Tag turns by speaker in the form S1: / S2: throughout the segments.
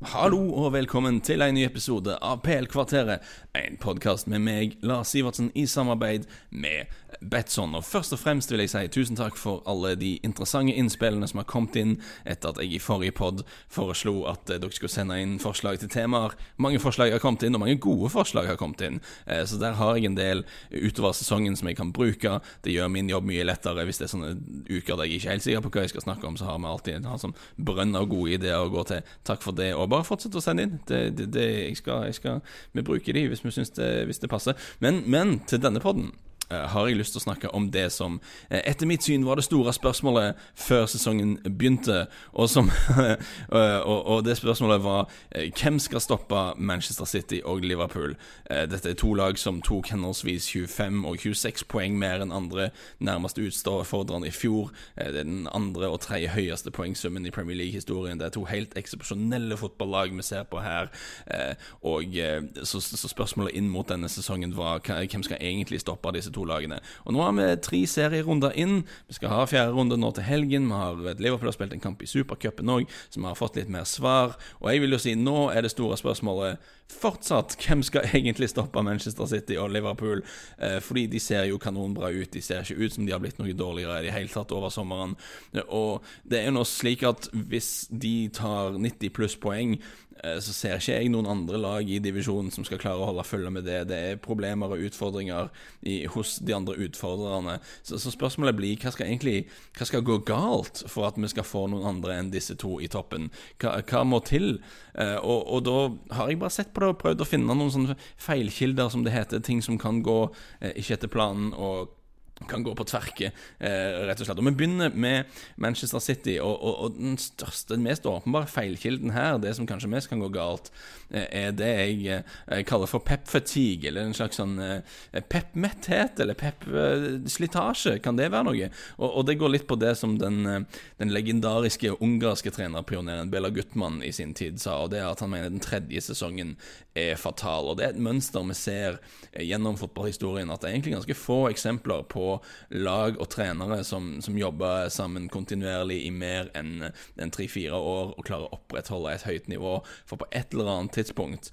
S1: Hallo og velkommen til en ny episode av PL-kvarteret. En podkast med meg, Lars Sivertsen, i samarbeid med Betson. Og Først og fremst vil jeg si tusen takk for alle de interessante innspillene som har kommet inn etter at jeg i forrige pod foreslo at eh, dere skulle sende inn forslag til temaer. Mange forslag har kommet inn, og mange gode forslag har kommet inn. Eh, så der har jeg en del utover sesongen som jeg kan bruke. Det gjør min jobb mye lettere hvis det er sånne uker der jeg ikke er helt sikker på hva jeg skal snakke om. Så har vi alltid en sånn brønn av gode ideer å gå til. Takk for det. og bare fortsett å sende inn. Det, det, det, jeg skal, jeg skal, vi bruker de hvis vi synes det, hvis det passer. Men, men til denne podden Eh, har jeg lyst til å snakke om det som eh, etter mitt syn var det store spørsmålet før sesongen begynte. Og, som, eh, og, og det spørsmålet var hvem skal stoppe Manchester City og Liverpool? Dette er to lag som tok henholdsvis 25 og 26 poeng mer enn andre nærmeste utfordrende i fjor. Det er den andre og tredje høyeste poengsummen i Premier League-historien. Det er to helt eksepsjonelle fotballag vi ser på her. Og så, så spørsmålet inn mot denne sesongen var hvem skal egentlig stoppe disse to to lagene. Og Nå har vi tre serierunder inn. Vi skal ha fjerde runde nå til helgen. Vi har Liverpool har spilt en kamp i supercupen òg, så vi har fått litt mer svar. Og jeg vil jo si nå er det store spørsmålet fortsatt hvem skal egentlig stoppe Manchester City og Liverpool? Eh, fordi de ser jo kanonbra ut. De ser ikke ut som de har blitt noe dårligere i det hele tatt over sommeren. Og det er jo nå slik at hvis de tar 90 pluss poeng Eh, så ser ikke jeg noen andre lag i divisjonen som skal klare å holde følge med det. Det er problemer og utfordringer i, hos de andre utfordrerne. Så, så, spørsmålet blir hva skal egentlig Hva skal gå galt for at vi skal få noen andre enn disse to i toppen? Hva, hva må til? Eh, og, og, da har jeg bare sett på det og prøvd å finne noen sånne feilkilder, som det heter. Ting som kan gå eh, ikke etter planen. og kan gå på tverke, eh, rett og slett. Og Vi begynner med Manchester City, og, og, og, den største, den mest åpenbare feilkilden her, det som kanskje mest kan gå galt, eh, er det jeg, jeg eh, kaller for pep-fatigue, eller en slags sånn eh, pep-metthet, eller pep-slitasje. Kan det være noe? Og, og, det går litt på det som den, eh, den legendariske ungarske trenerpioneren Bela Gutmann i sin tid sa, og det er at han mener den tredje sesongen er fatal. Og det er et mønster vi ser eh, gjennom fotballhistorien, at det er egentlig ganske få eksempler på lag og trenere som, som jobber sammen kontinuerlig i mer enn en tre-fire år og klarer å opprettholde et høyt nivå. For på et eller annet tidspunkt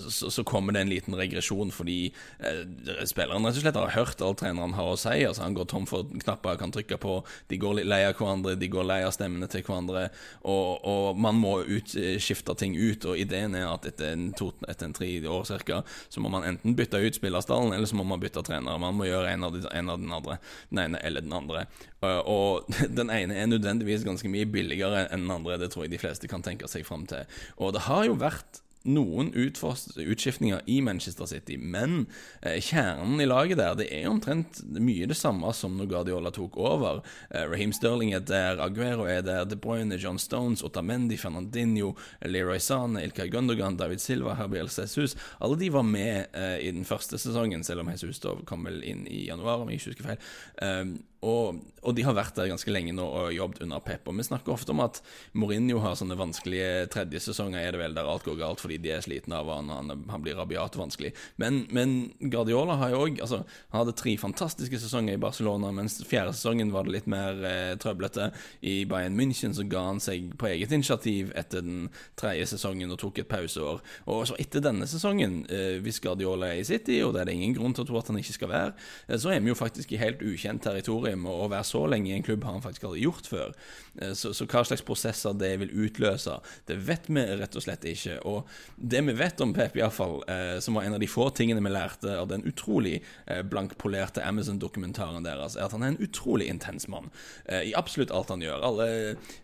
S1: så, så, kommer det en liten regresjon fordi eh, spilleren rett og slett har hørt alt treneren har å si. Altså Han går tom for knapper han kan trykke på, de går litt lei av hverandre, de går lei av stemmene til hverandre. Og, og man må ut, eh, ting ut. Og ideen er at etter en, to, etter en tre år cirka, så må man enten bytte ut spillerstallen, eller så må man bytte trener. Man må gjøre en av, de, en av den andre. Den ene eller den andre. Uh, og den ene er nødvendigvis ganske mye billigere enn den andre. Det tror jeg de fleste kan tenke seg fram til. Og det har jo vært noen utskiftninger i Manchester City, men eh, kjernen i laget der det er omtrent mye det samme som når Guardiola tok over. Eh, Raheem Sterling er der, Aguero er der, De Bruyne, John Stones, Otamendi, Fernandinho, Leroy Sane, Ilkay Gundogan, David Silva, Herbiel Jesus. Alle de var med eh, i den første sesongen, selv om Jesus da kom vel inn i januar, om jeg ikke husker feil. Um, og, og, de har vært der ganske lenge nå og jobbet under Pep. Og vi snakker ofte om at Mourinho har sånne vanskelige tredje sesonger, er det vel, der alt går galt fordi de er slitne av han, han, han blir rabiat vanskelig. Men, men, Guardiola har jo òg altså, Han hadde tre fantastiske sesonger i Barcelona, mens fjerde sesongen var det litt mer eh, trøblete. I Bayern München så ga han seg på eget initiativ etter den tredje sesongen og tok et pauseår. Og så etter denne sesongen, eh, hvis Guardiola er i City, og det er det ingen grunn til å tro at han ikke skal være, eh, så er vi jo faktisk i helt ukjent territorium og å være så lenge i en klubb har han faktisk aldri gjort før. Eh, så, så, hva slags prosesser det vil utløse, det vet vi rett og slett ikke. Og det vi vet om Pep, iallfall, eh, som var en av de få tingene vi lærte av den utrolig eh, blankpolerte Amazon-dokumentaren deres, er at han er en utrolig intens mann. Eh, I absolutt alt han gjør. Alle,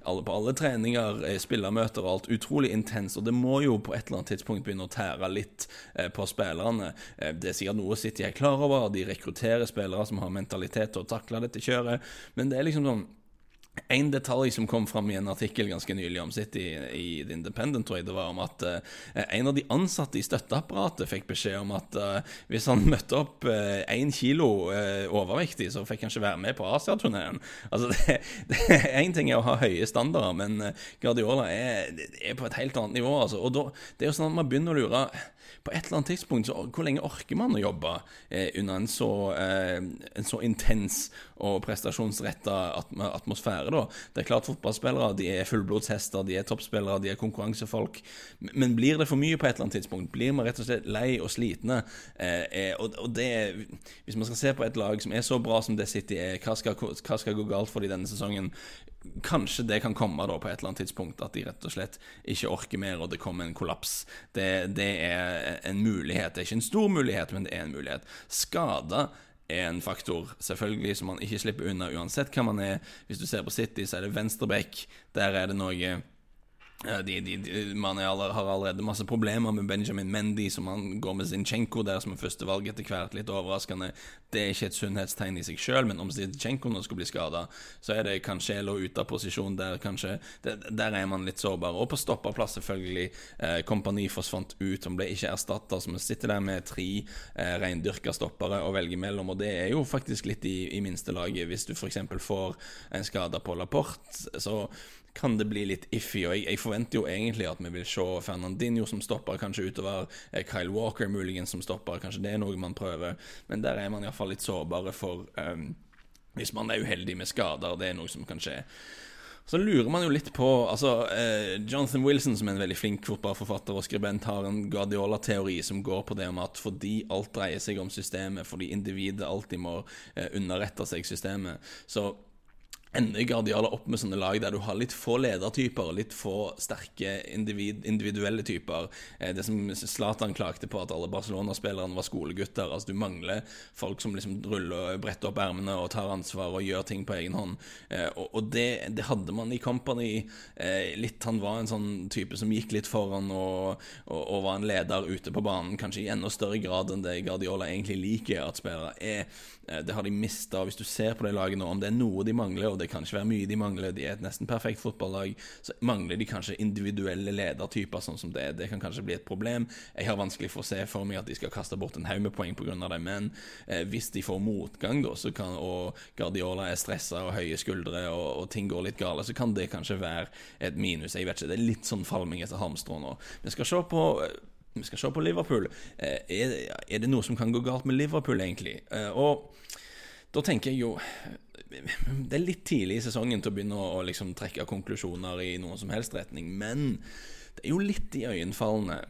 S1: alle, på alle treninger, eh, spillermøter og alt. Utrolig intens. Og det må jo på et eller annet tidspunkt begynne å tære litt eh, på spillerne. det er sikkert noe City er klar over. De rekrutterer spillere som har mentalitet til å takle dette kjøret. Men det er liksom sånn en detalj som kom fram i en artikkel ganske nylig om City i The Independent, tror jeg det var, om at uh, en av de ansatte i støtteapparatet fikk beskjed om at uh, hvis han møtte opp én uh, kilo overvektig, så fikk han ikke være med på Asiaturneen. Altså, Én ting er å ha høye standarder, men Guardiola er, er, på et helt annet nivå. Altså. Og da, det er jo sånn at man begynner å lure på et eller annet tidspunkt så, Hvor lenge orker man å jobbe eh, under en så, eh, en så intens og prestasjonsretta atmosfære? Være, da. Det er klart fotballspillere de er fullblodshester, de er toppspillere, de er konkurransefolk. Men blir det for mye på et eller annet tidspunkt? Blir man rett og slett lei og slitne? Eh, eh og, og, det Hvis man skal se på et lag som er så bra som det City er, hva skal, hva skal gå galt for dem denne sesongen? Kanskje det kan komme da på et eller annet tidspunkt, at de rett og slett ikke orker mer, og det kommer en kollaps. Det, det er en mulighet. Det er ikke en stor mulighet, men det er en mulighet. Skada er en faktor, selvfølgelig, som man ikke slipper unna uansett hva man er. Hvis du ser på City, så er det venstreback. Der er det noe de, de, de, man aller, har allerede masse problemer med Benjamin Mendy, som han går med Zinchenko der som er førstevalg etter hvert. Litt overraskende. Det er ikke et sunnhetstegn i seg sjøl, men om Zinchenko nå skulle bli skada, så er det Cancelo ute av posisjon der, kanskje. Der, der er man litt sårbar. Og på stopperplass, selvfølgelig. Eh, kompani forsvant ut, han ble ikke erstatta, så vi sitter der med tre eh, reindyrka stoppere å velge mellom, og det er jo faktisk litt i, i minstelaget. Hvis du f.eks. får en skade på Laporte, så kan det bli litt iffy. Og jeg, jeg, forventer jo egentlig at vi vil se Fernandinho som stopper, kanskje utover eh, Kyle Walker muligens som stopper. Kanskje det er noe man prøver, men der er man iallfall litt sårbare for um, Hvis man er uheldig med skader, det er noe som kan skje. Så lurer man jo litt på altså, eh, Jonathan Wilson, som er en veldig flink fotballforfatter og skribent, har en Guardiola-teori som går på det om at fordi alt dreier seg om systemet, fordi individet alltid må eh, underrette seg systemet, så ender Guardiola opp med sånne lag der du har litt få ledertyper, og litt få sterke individ, individuelle typer. Eh, det som Zlatan klagde på, at alle Barcelona-spillerne var skolegutter. Altså Du mangler folk som liksom ruller og bretter opp ermene og tar ansvar og gjør ting på egen hånd. Eh, og det, det hadde man i Company. Eh, litt Han var en sånn type som gikk litt foran og, og, og var en leder ute på banen, kanskje i enda større grad enn det Guardiola egentlig liker at spillere er. Det har de mista. Hvis du ser på det laget nå, om det er noe de mangler, og det kan ikke være mye de mangler. De er et nesten perfekt fotballag. Så mangler de kanskje individuelle ledertyper, sånn som det. er. Det kan kanskje bli et problem. Jeg har vanskelig for å se for meg at de skal kaste bort en haug med poeng pga. det, men eh, hvis de får motgang, da, kan, og Guardiola er stressa og høye skuldre, og, og, ting går litt gale, så kan det kanskje være et minus. Jeg vet ikke, Det er litt sånn falming etter halmstrå nå. Vi skal se på vi skal se på Liverpool. Eh, er, det noe som kan gå galt med Liverpool, egentlig? Eh, og da tenker jeg jo Det er litt tidlig i sesongen til å begynne å, liksom trekke konklusjoner i noen som helst retning, men det er jo litt iøynefallende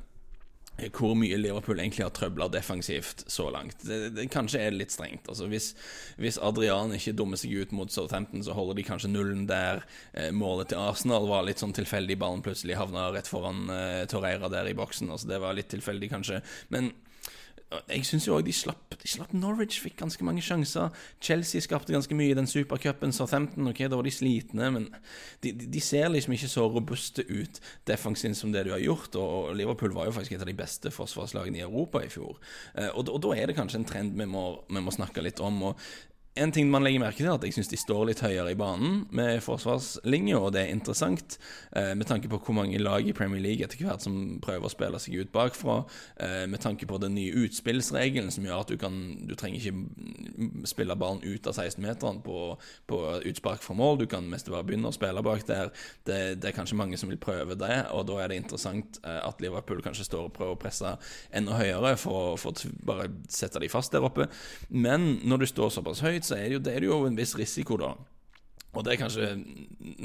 S1: hvor mye Liverpool egentlig har trøbla defensivt så langt. Det, det, kanskje er litt strengt. Altså, hvis, hvis, Adrian ikke dummer seg ut mot Southampton, så holder de kanskje nullen der. Eh, målet til Arsenal var litt sånn tilfeldig. Ballen plutselig havna rett foran eh, Torreira der i boksen. Altså, det var litt tilfeldig, kanskje. Men jeg syns jo òg de slapp, de slapp Norwich, fikk ganske mange sjanser. Chelsea skapte ganske mye i den supercupen. Southampton, ok, da var de slitne, men de, de, de, ser liksom ikke så robuste ut defensivt som det du har gjort. Og Liverpool var jo faktisk et av de beste forsvarslagene i Europa i fjor. Eh, og, og da er det kanskje en trend vi må, vi må snakke litt om. Og en ting man legger merke til, er at jeg syns de står litt høyere i banen med forsvarslinja, og det er interessant eh, med tanke på hvor mange lag i Premier League etter hvert som prøver å spille seg ut bakfra, eh, med tanke på den nye utspillsregelen som gjør at du kan Du trenger ikke spille ballen ut av 16-meteren på, på, utspark fra mål, du kan mest bare begynne å spille bak der. Det, det, er kanskje mange som vil prøve det, og da er det interessant eh, at Liverpool kanskje står og prøver å presse enda høyere for, å bare sette de fast der oppe. Men når du står såpass høyt, så er det jo, det er jo en viss risiko, da. Og det er kanskje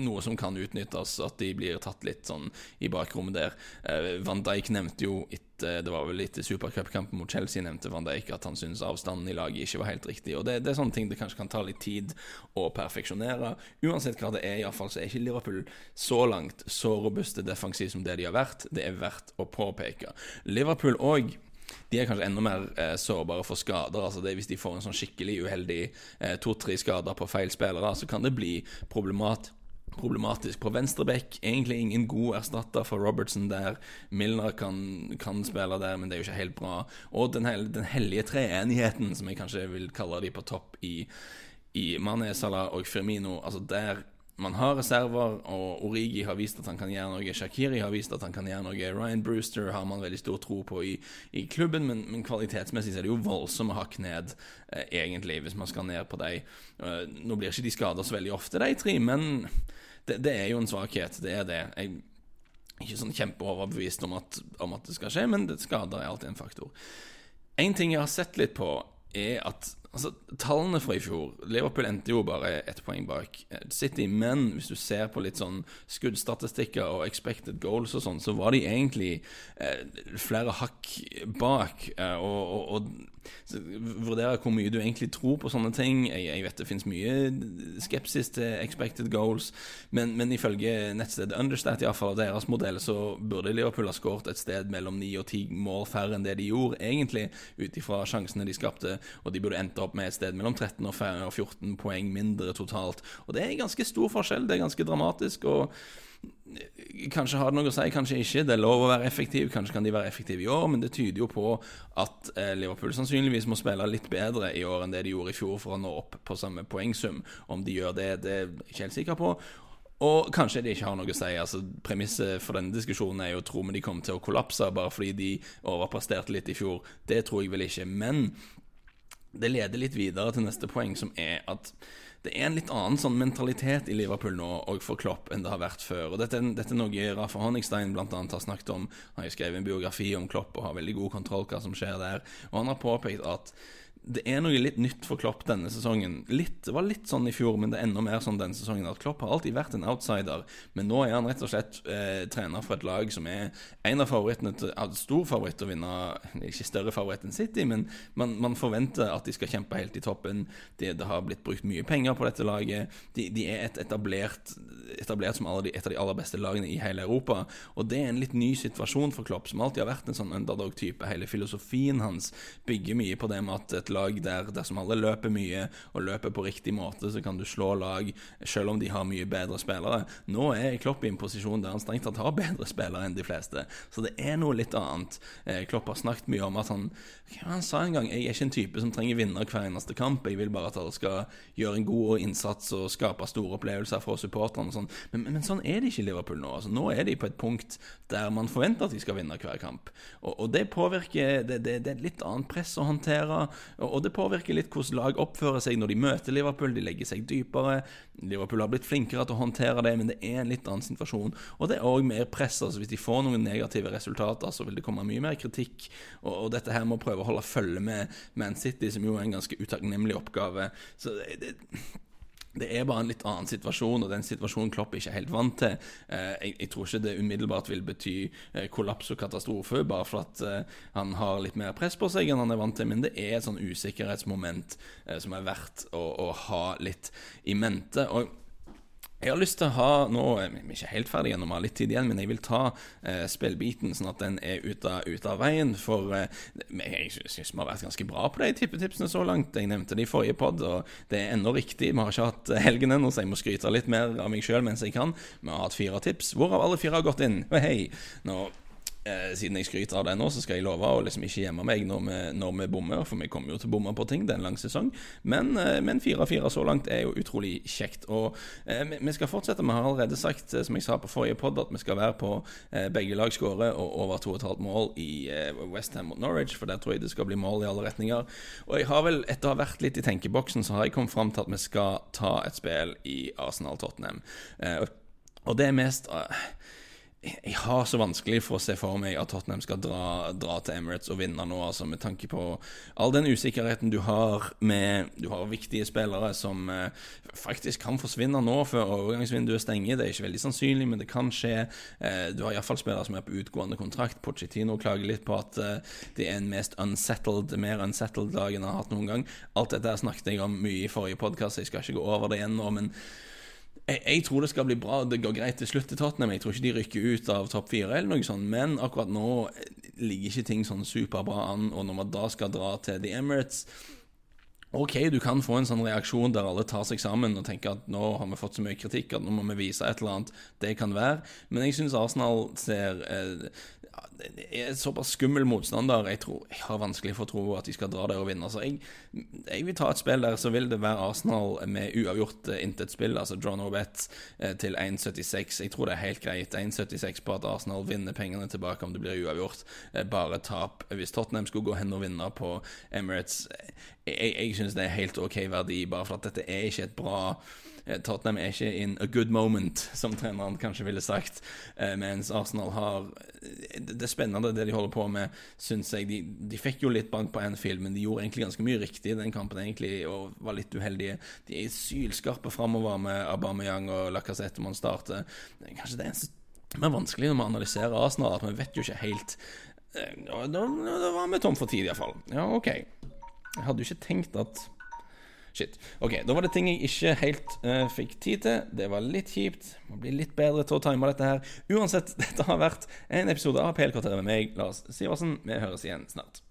S1: noe som kan utnyttes, at de blir tatt litt sånn i bakrommet der. Eh, Van Dijk nevnte jo etter Det var vel etter supercupkampen mot Chelsea nevnte Van Dijk at han syntes avstanden i laget ikke var helt riktig. Og det, det, er sånne ting det kanskje kan ta litt tid å perfeksjonere. Uansett hva det er, iallfall så er ikke Liverpool så langt så robuste defensivt som det de har vært. Det er verdt å påpeke. Liverpool òg de er kanskje enda mer eh, sårbare for skader. Altså det, Hvis de får en sånn skikkelig uheldig eh, to-tre skader på feil spillere, så kan det bli problemat problematisk. På venstrebekk egentlig ingen god erstatter for Robertson der. Milner kan, kan, spille der, men det er jo ikke helt bra. Og den, hel, den hellige treenigheten, som jeg kanskje vil kalle de på topp i, i Mané, Salah og Firmino. Altså Der man har reserver, og Origi har vist at han kan gjøre noe. Shakiri har vist at han kan gjøre noe. Ryan Brewster har man veldig stor tro på i, i klubben, men, men, kvalitetsmessig så er det jo voldsomme hakk ned, eh, egentlig, hvis man skal ned på dem. Eh, nå blir ikke de skada så veldig ofte, de tre, men det, det, er jo en svakhet. Det er det. Jeg er ikke sånn kjempeoverbevist om at, om at det skal skje, men skader er alltid en faktor. En ting jeg har sett litt på, er at Altså, Tallene fra i fjor Liverpool endte jo bare ett poeng bak eh, City. Men hvis du ser på litt sånn skuddstatistikker og expected goals og sånn, så var de egentlig eh, flere hakk bak. Eh, og, og, og vurdere hvor mye du egentlig tror på sånne ting. Jeg, jeg vet det finnes mye skepsis til expected goals, men, men ifølge nettstedet Understat, iallfall av deres modell, så burde Liverpool ha skåret et sted mellom 9 og 10 mål færre enn det de gjorde, egentlig, ut ifra sjansene de skapte, og de burde endt opp med et sted mellom 13 og 14 poeng mindre totalt. Og det er ganske stor forskjell. Det er ganske dramatisk. og Kanskje har det noe å si, kanskje ikke. Det er lov å være effektiv. Kanskje kan de være effektive i år, men det tyder jo på at eh, Liverpool sannsynligvis må spille litt bedre i år enn det de gjorde i fjor for å nå opp på samme poengsum. Om de gjør det, det er jeg ikke helt sikker på. Og kanskje de ikke har noe å si. altså Premisset for denne diskusjonen er jo tror vi de kommer til å kollapse bare fordi de overpresterte litt i fjor. Det tror jeg vel ikke. Men det leder litt videre til neste poeng, som er at det er en litt annen sånn mentalitet i Liverpool nå og for Klopp enn det har vært før. Og Dette, dette er noe Rafa Honigstein bl.a. har snakket om. Han har jo skrevet en biografi om Klopp og har veldig god kontroll hva som skjer der. Og han har påpekt at det er noe litt nytt for Klopp denne sesongen. Litt, det var litt sånn i fjor, men det er enda mer sånn denne sesongen. At Klopp har alltid vært en outsider, men nå er han rett og slett eh, trener for et lag som er en av favorittene til Stor favoritt å vinne Ikke større favoritt enn City, men man, man, forventer at de skal kjempe helt i toppen. Det, det har blitt brukt mye penger på dette laget. De, de er et etablert, etablert som de, et av de aller beste lagene i hele Europa. Og det er en litt ny situasjon for Klopp, som alltid har vært en sånn underdog-type. Hele filosofien hans bygger mye på det med at et lag der dersom alle løper mye og løper på riktig måte, så kan du slå lag selv om de har mye bedre spillere. Nå er Klopp i en posisjon der han strengt tatt har bedre spillere enn de fleste, så det er noe litt annet. Eh, Klopp har snakket mye om at han Han sa en gang jeg er ikke en type som trenger vinner hver eneste kamp, jeg vil bare at alle skal gjøre en god innsats og skape store opplevelser for supporterne og sånn. Men, men, sånn er det ikke i Liverpool nå. Altså, nå er de på et punkt der man forventer at de skal vinne hver kamp. Og, og det påvirker det, det, det, er et litt annet press å håndtere. Og, det påvirker litt hvordan lag oppfører seg når de møter Liverpool. De legger seg dypere. Liverpool har blitt flinkere til å håndtere det, men det er en litt annen situasjon. Og det er òg mer press. altså Hvis de får noen negative resultater, så vil det komme mye mer kritikk. Og, dette her må prøve å holde følge med Man City, som jo er en ganske utakknemlig oppgave. Så det, det det er bare en litt annen situasjon, og den situasjonen Klopp ikke er helt vant til. Eh, jeg, tror ikke det umiddelbart vil bety eh, kollaps og katastrofe, bare for at eh, han har litt mer press på seg enn han er vant til, men det er et sånn usikkerhetsmoment som er verdt å, å ha litt i mente. og jeg har lyst til å ha Nå er ikke helt ferdige vi har litt tid igjen, men jeg vil ta eh, spillbiten sånn at den er ute av, veien. For eh, jeg syns vi har vært ganske bra på de tippetipsene så langt. Jeg nevnte det i forrige pod, og det er ennå riktig. Vi har ikke hatt helgen ennå, så jeg må skryte litt mer av meg sjøl mens jeg kan. Vi har hatt fire tips, hvorav alle fire har gått inn. Hei! Nå Eh, siden jeg skryter av det nå, så skal jeg love å liksom ikke gjemme meg når vi, når vi bommer, for vi kommer jo til å bomme på ting. Det er en lang sesong. Men, eh, men 4-4 så langt er jo utrolig kjekt. Og eh, vi skal fortsette. Vi har allerede sagt, eh, som jeg sa på forrige pod, at vi skal være på eh, begge lag skåre og over 2,5 mål i eh, Westham mot Norwich, for der tror jeg det skal bli mål i alle retninger. Og jeg har vel, etter å ha vært litt i tenkeboksen, så har jeg kommet fram til at vi skal ta et spill i Arsenal-Tottenham. og det er mest jeg har så vanskelig for å se for meg at Tottenham skal dra, dra til Emirates og vinne nå, altså med tanke på all den usikkerheten du har med Du har viktige spillere som eh, faktisk kan forsvinne nå før overgangsvinduet stenger. Det er ikke veldig sannsynlig, men det kan skje. Eh, du har iallfall spillere som er på utgående kontrakt. Pochettino klager litt på at eh, det er en mest unsettled, mer unsettled dag enn han har hatt noen gang. Alt dette snakket jeg om mye i forrige podkast, jeg skal ikke gå over det igjen nå. men jeg, jeg, tror det skal bli bra. Det går greit til slutt til Tottenham. Jeg tror ikke de rykker ut av topp fire, eller noe sånt, men akkurat nå ligger ikke ting sånn superbra an. Og når man da skal dra til The Emirates Ok, du kan få en sånn reaksjon der alle tar seg sammen og tenker at nå har vi fått så mye kritikk at nå må vi vise et eller annet. Det kan være. Men jeg syns Arsenal ser eh, det er såpass skummel motstander. Jeg, tror, jeg har vanskelig for å tro at de skal dra der og vinne. Så jeg, jeg, vil ta et spill der så vil det være Arsenal med uavgjort intetspill, spill, altså draw no bet, eh, til 1,76. Jeg tror det er helt greit. 1,76 på at Arsenal vinner pengene tilbake om det blir uavgjort. Eh, bare tap hvis Tottenham skulle gå hen og vinne på Emirates. jeg, jeg syns det er helt OK verdi, bare for at dette er ikke et bra eh, Tottenham er ikke in a good moment, som treneren kanskje ville sagt. Eh, mens Arsenal har Det er spennende, det de holder på med, syns jeg. De, de, fikk jo litt bank på Anfield, men de gjorde egentlig ganske mye riktig i den kampen, egentlig, og var litt uheldige. De er sylskarpe framover med Aubameyang og Lacassette man starter. Kanskje det eneste som er vanskelig når vi analyserer Arsenal, at vi vet jo ikke helt Da, da, da var vi tom for tid, iallfall. Ja, OK. Jeg hadde jo ikke tenkt at Shit. Ok, Da var det ting jeg ikke helt uh, fikk tid til. Det var litt kjipt. Må bli litt bedre til å time dette her. Uansett, dette har vært en episode av PL-kvarteret med meg, Lars Sivertsen. Vi høres igjen snart.